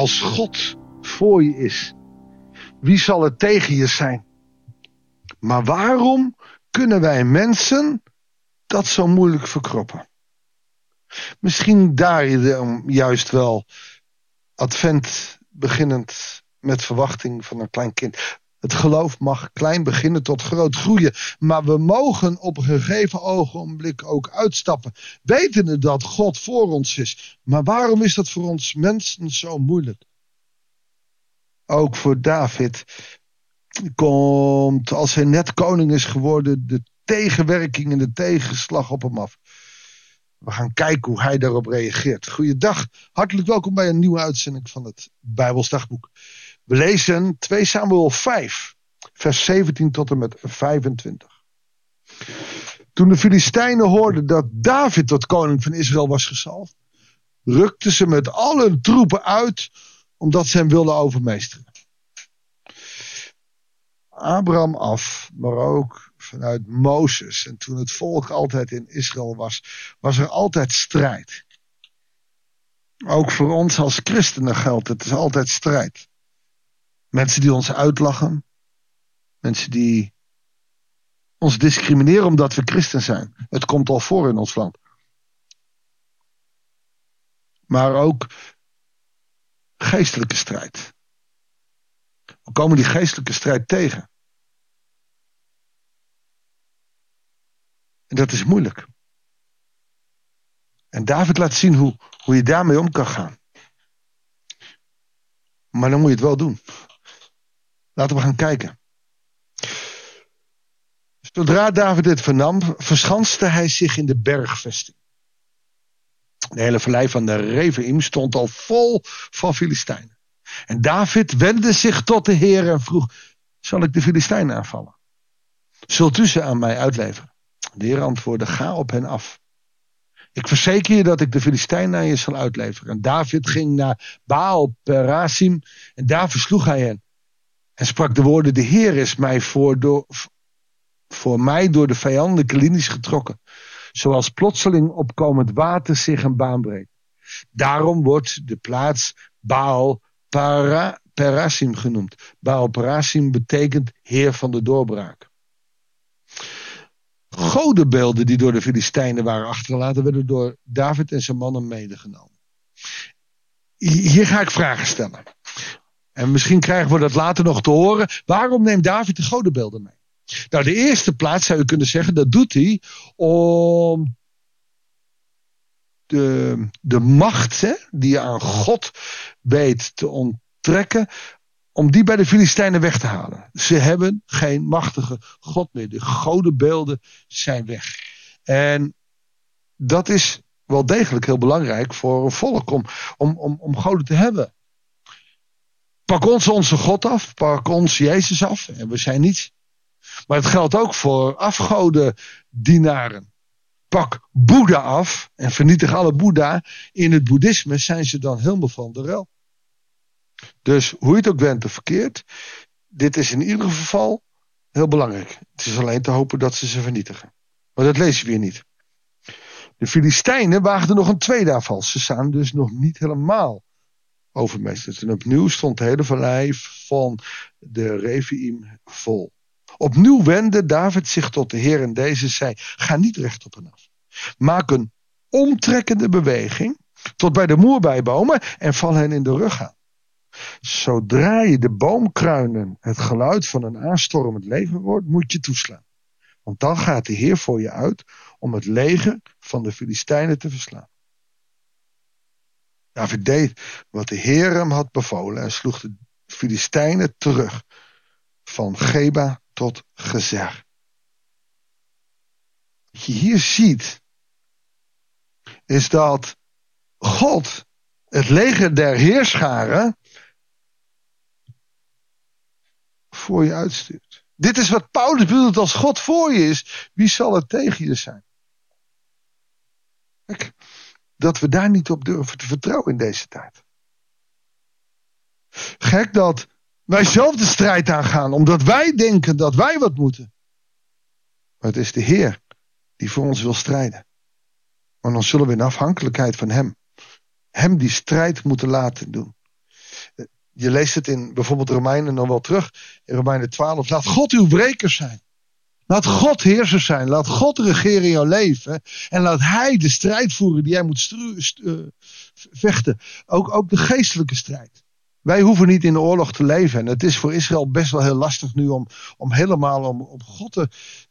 Als God voor je is, wie zal er tegen je zijn? Maar waarom kunnen wij mensen dat zo moeilijk verkroppen? Misschien daar juist wel advent beginnend met verwachting van een klein kind. Het geloof mag klein beginnen tot groot groeien. Maar we mogen op een gegeven ogenblik ook uitstappen. Wetende dat God voor ons is. Maar waarom is dat voor ons mensen zo moeilijk? Ook voor David komt, als hij net koning is geworden, de tegenwerking en de tegenslag op hem af. We gaan kijken hoe hij daarop reageert. Goeiedag, hartelijk welkom bij een nieuwe uitzending van het Bijbelsdagboek. We lezen 2 Samuel 5, vers 17 tot en met 25. Toen de Filistijnen hoorden dat David tot koning van Israël was gezalfd, rukten ze met al hun troepen uit omdat ze hem wilden overmeesteren. Abraham af, maar ook vanuit Mozes. En toen het volk altijd in Israël was, was er altijd strijd. Ook voor ons als christenen geldt het, is altijd strijd. Mensen die ons uitlachen. Mensen die ons discrimineren omdat we christen zijn. Het komt al voor in ons land. Maar ook geestelijke strijd. We komen die geestelijke strijd tegen. En dat is moeilijk. En David laat zien hoe, hoe je daarmee om kan gaan. Maar dan moet je het wel doen. Laten we gaan kijken. Zodra David dit vernam, verschanste hij zich in de bergvesting. De hele vallei van de Reveim stond al vol van Filistijnen. En David wendde zich tot de Heer en vroeg: Zal ik de Filistijnen aanvallen? Zult u ze aan mij uitleveren? De Heer antwoordde: Ga op hen af. Ik verzeker je dat ik de Filistijnen aan je zal uitleveren. En David ging naar Baal Perasim en daar versloeg hij hen. En sprak de woorden: De Heer is mij voor, door, voor mij door de vijandelijke linies getrokken. Zoals plotseling opkomend water zich een baan breekt. Daarom wordt de plaats Baal Para, Perasim genoemd. Baal Perasim betekent Heer van de doorbraak. Godenbeelden die door de Filistijnen waren achtergelaten, werden door David en zijn mannen medegenomen. Hier ga ik vragen stellen. En misschien krijgen we dat later nog te horen. Waarom neemt David de godenbeelden mee? Nou, de eerste plaats zou je kunnen zeggen, dat doet hij om de, de macht hè, die je aan God weet te onttrekken, om die bij de Filistijnen weg te halen. Ze hebben geen machtige God meer. De godenbeelden zijn weg. En dat is wel degelijk heel belangrijk voor een volk om, om, om, om goden te hebben. Pak ons onze God af, pak ons Jezus af en we zijn niets. Maar het geldt ook voor afgodendienaren. Pak Boeddha af en vernietig alle Boeddha. In het boeddhisme zijn ze dan helemaal van de rel. Dus hoe je het ook went of verkeerd, dit is in ieder geval heel belangrijk. Het is alleen te hopen dat ze ze vernietigen. Maar dat lezen we hier niet. De Filistijnen waagden nog een tweede aanval. Ze staan dus nog niet helemaal overmeesterd. En opnieuw stond de hele vallei van de Reviim vol. Opnieuw wendde David zich tot de Heer en deze zei: Ga niet recht op en af. Maak een omtrekkende beweging tot bij de moerbijbomen en val hen in de rug aan. Zodra je de boomkruinen het geluid van een aanstormend leger hoort, moet je toeslaan. Want dan gaat de Heer voor je uit om het leger van de Filistijnen te verslaan. David deed wat de Heer hem had bevolen en sloeg de Filistijnen terug van Geba tot Gezer. Wat je hier ziet, is dat God het leger der heerscharen voor je uitstuurt. Dit is wat Paulus bedoelt als God voor je is. Wie zal er tegen je zijn? Kijk, dat we daar niet op durven te vertrouwen in deze tijd. Gek dat wij zelf de strijd aangaan, omdat wij denken dat wij wat moeten. Maar het is de Heer die voor ons wil strijden. Maar dan zullen we in afhankelijkheid van Hem, Hem die strijd moeten laten doen. Je leest het in bijvoorbeeld Romeinen nog wel terug. In Romeinen 12. Laat God uw breker zijn. Laat God heerser zijn. Laat God regeren in jouw leven. En laat Hij de strijd voeren die jij moet uh, vechten. Ook, ook de geestelijke strijd. Wij hoeven niet in de oorlog te leven. En het is voor Israël best wel heel lastig nu om, om helemaal om, God te,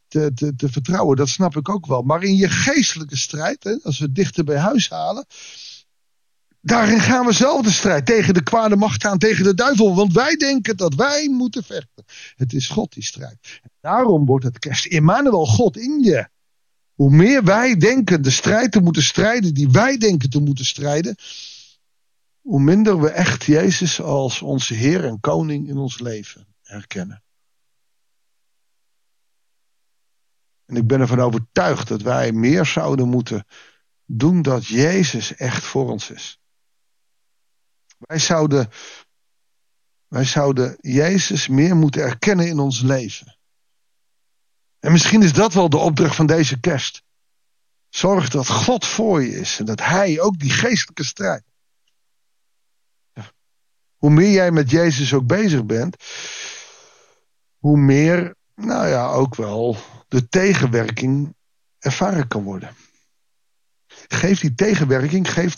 te, te, te vertrouwen. Dat snap ik ook wel. Maar in je geestelijke strijd, hè, als we dichter bij huis halen. Daarin gaan we zelf de strijd tegen de kwade macht aan, tegen de duivel. Want wij denken dat wij moeten vechten. Het is God die strijdt. Daarom wordt het kerst Emmanuel, God in je. Hoe meer wij denken de strijd te moeten strijden die wij denken te moeten strijden, hoe minder we echt Jezus als onze Heer en Koning in ons leven herkennen. En ik ben ervan overtuigd dat wij meer zouden moeten doen dat Jezus echt voor ons is. Wij zouden, wij zouden Jezus meer moeten erkennen in ons leven. En misschien is dat wel de opdracht van deze kerst. Zorg dat God voor je is en dat Hij ook die geestelijke strijd. Hoe meer jij met Jezus ook bezig bent, hoe meer, nou ja, ook wel de tegenwerking ervaren kan worden. Geef die tegenwerking, geef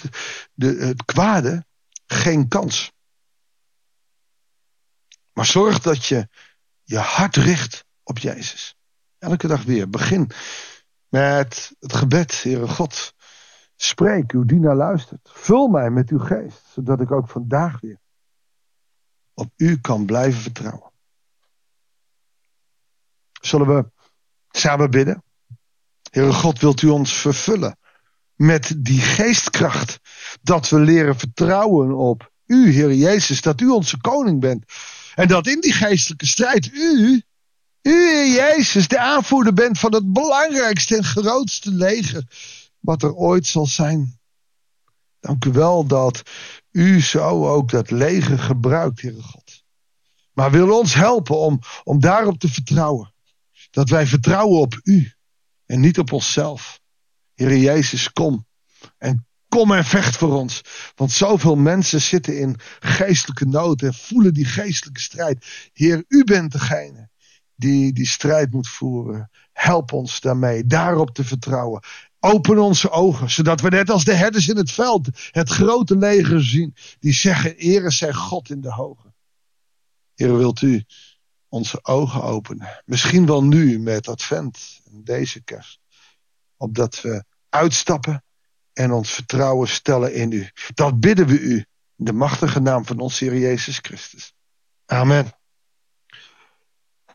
de, het kwade geen kans. Maar zorg dat je je hart richt op Jezus. Elke dag weer. Begin met het gebed, Heere God. Spreek, uw dienaar luistert. Vul mij met uw geest, zodat ik ook vandaag weer op u kan blijven vertrouwen. Zullen we samen bidden? Heere God, wilt u ons vervullen met die geestkracht. Dat we leren vertrouwen op u, Heer Jezus, dat u onze koning bent. En dat in die geestelijke strijd u, u, Heer Jezus, de aanvoerder bent van het belangrijkste en grootste leger wat er ooit zal zijn. Dank u wel dat u zo ook dat leger gebruikt, Heere God. Maar wil ons helpen om, om daarop te vertrouwen. Dat wij vertrouwen op u en niet op onszelf. Heer Jezus, kom. En kom en vecht voor ons. Want zoveel mensen zitten in geestelijke nood en voelen die geestelijke strijd. Heer, u bent degene die die strijd moet voeren. Help ons daarmee, daarop te vertrouwen. Open onze ogen, zodat we net als de herders in het veld het grote leger zien. Die zeggen, ere zij God in de hoge. Heer, wilt u onze ogen openen? Misschien wel nu met advent en deze kerst. Opdat we uitstappen en ons vertrouwen stellen in u. Dat bidden we u in de machtige naam van ons Heer Jezus Christus. Amen.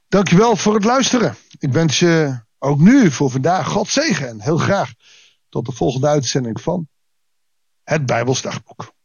Dankjewel voor het luisteren. Ik wens je ook nu voor vandaag God zegen en heel graag tot de volgende uitzending van het Bijbelsdagboek.